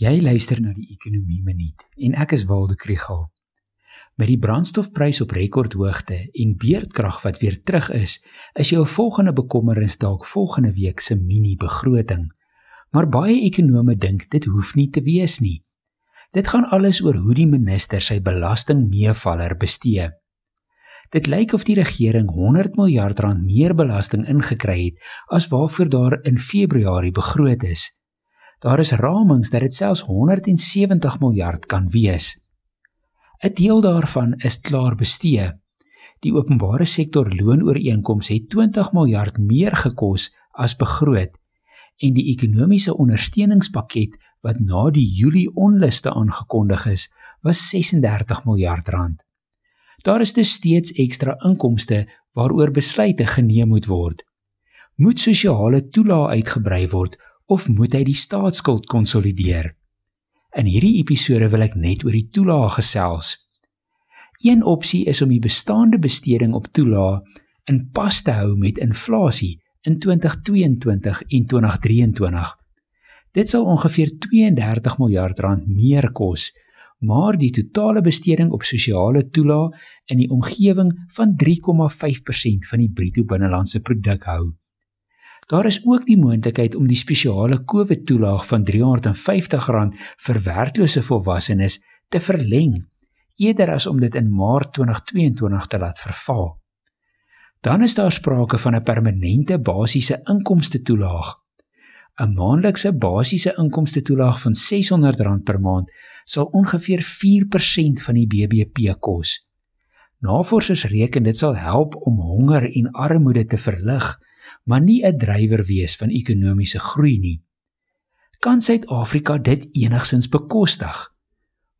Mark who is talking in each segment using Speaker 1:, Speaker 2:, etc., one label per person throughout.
Speaker 1: Jy luister na die Ekonomie Minuut en ek is Waldo Krügel. Met die brandstofprys op rekordhoogte en beerdkrag wat weer terug is, is jou volgende bekommernis dalk volgende week se mini-begroting. Maar baie ekonome dink dit hoef nie te wees nie. Dit gaan alles oor hoe die minister sy belastingmeevaller bestee. Dit lyk of die regering 100 miljard rand meer belasting ingekry het as waarvoor daar in Februarie begroot is. Daar is ramings dat dit selfs 170 miljard kan wees. 'n Deel daarvan is klaar bestee. Die openbare sektor loonooreenkomste het 20 miljard meer gekos as begroot en die ekonomiese ondersteuningspakket wat na die Julie onluste aangekondig is, was 36 miljard rand. Daar is dus steeds ekstra inkomste waaroor besluite geneem moet word. Moet sosiale toelaag uitgebrei word of moet hy die staatsskuld konsolideer? In hierdie episode wil ek net oor die toelaag gesels. Een opsie is om die bestaande besteding op toelaag in pas te hou met inflasie in 2022 en 2023. Dit sal ongeveer 32 miljard rand meer kos, maar die totale besteding op sosiale toelaag in die omgewing van 3,5% van die bruto binnelandse produk hou. Daar is ook die moontlikheid om die spesiale COVID-toelaag van R350 vir werklose volwassenes te verleng eerder as om dit in Maart 2022 te laat verval. Dan is daar sprake van 'n permanente basiese inkomste toelaag. 'n Maandelikse basiese inkomste toelaag van R600 per maand sal ongeveer 4% van die BBP kos. Navorsers reken dit sal help om honger en armoede te verlig maar nie 'n drywer wees van ekonomiese groei nie. Kan Suid-Afrika dit enigsins bekostig?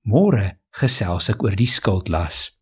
Speaker 1: Môre gesels ek oor die skuldlas.